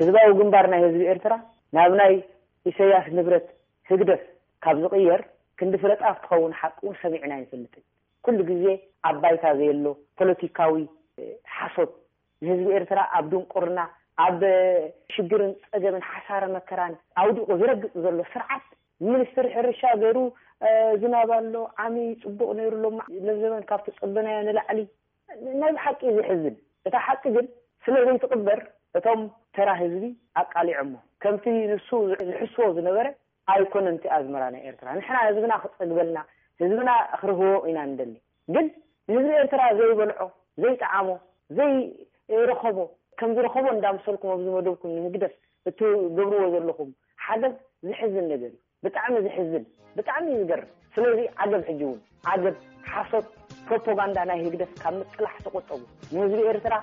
ህዝባዊ ግንባር ናይ ህዝቢ ኤርትራ ናብ ናይ ኢሰያስ ንብረት ህግደፍ ካብ ዝቕየር ክንዲ ፍረጣፍ ትኸውን ሓቂ እውን ሰሚዕና ኣይንፈልጥን ኩሉ ግዜ ኣብ ባይታ ዘየሎ ፖለቲካዊ ሓሶት ንህዝቢ ኤርትራ ኣብ ድንቁርና፣ ኣብ ሽግርን ጸገምን ሓሳረ መከራን ኣውዲቑ ዝረግጽ ዘሎ ስርዓት፣ ሚኒስትሪ ሕርሻ ገይሩ፣ ዝናብ ኣሎ፣ ዓሚ ጽቡቕ ነይሩ፣ ሎሚ ለምዘበን ካብ ተጸበናዮ ንላዕሊ፣ ናይ ብሓቂ ዘሕዝን። እታ ሓቂ ግን ስለ ዘይትቕበር እቶም ተራ ህዝቢ ኣቃሊዖሞ። ከምቲ ንሱ ዝሕስቦ ዝነበረ ኣይኮነን'ቲ ኣዝመራ ናይ ኤርትራ። ንሕና ህዝብና ክጸግበልና፣ ህዝብና ክርህዎ ኢና ንደሊ። ግን ንህዝቢ ኤርትራ ዘይበልዖ ዘይጠዓሞ ዘይረኸቦ ከም ዝረኸቦ እንዳምሰልኩም ኣብዚ መደብኩም ንህግደፍ እትገብርዎ ዘለኹም ሓገዝ ዘሕዝን ነገር እዩ ብጣዕሚ ዘሕዝን ብጣዕሚ እዩ ዝገርም ስለዚ ዓገብ ሕጂ ውን ዓገብ ሓሶት ፕሮፖጋንዳ ናይ ህግደፍ ካብ ምጥላሕ ተቆጠቡ ንህዝቢ ኤርትራ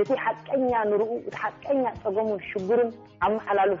እቲ ሓቀኛ ንርኡ እቲ ሓቀኛ ጸገሙን ሽግሩን ኣመሓላልፉ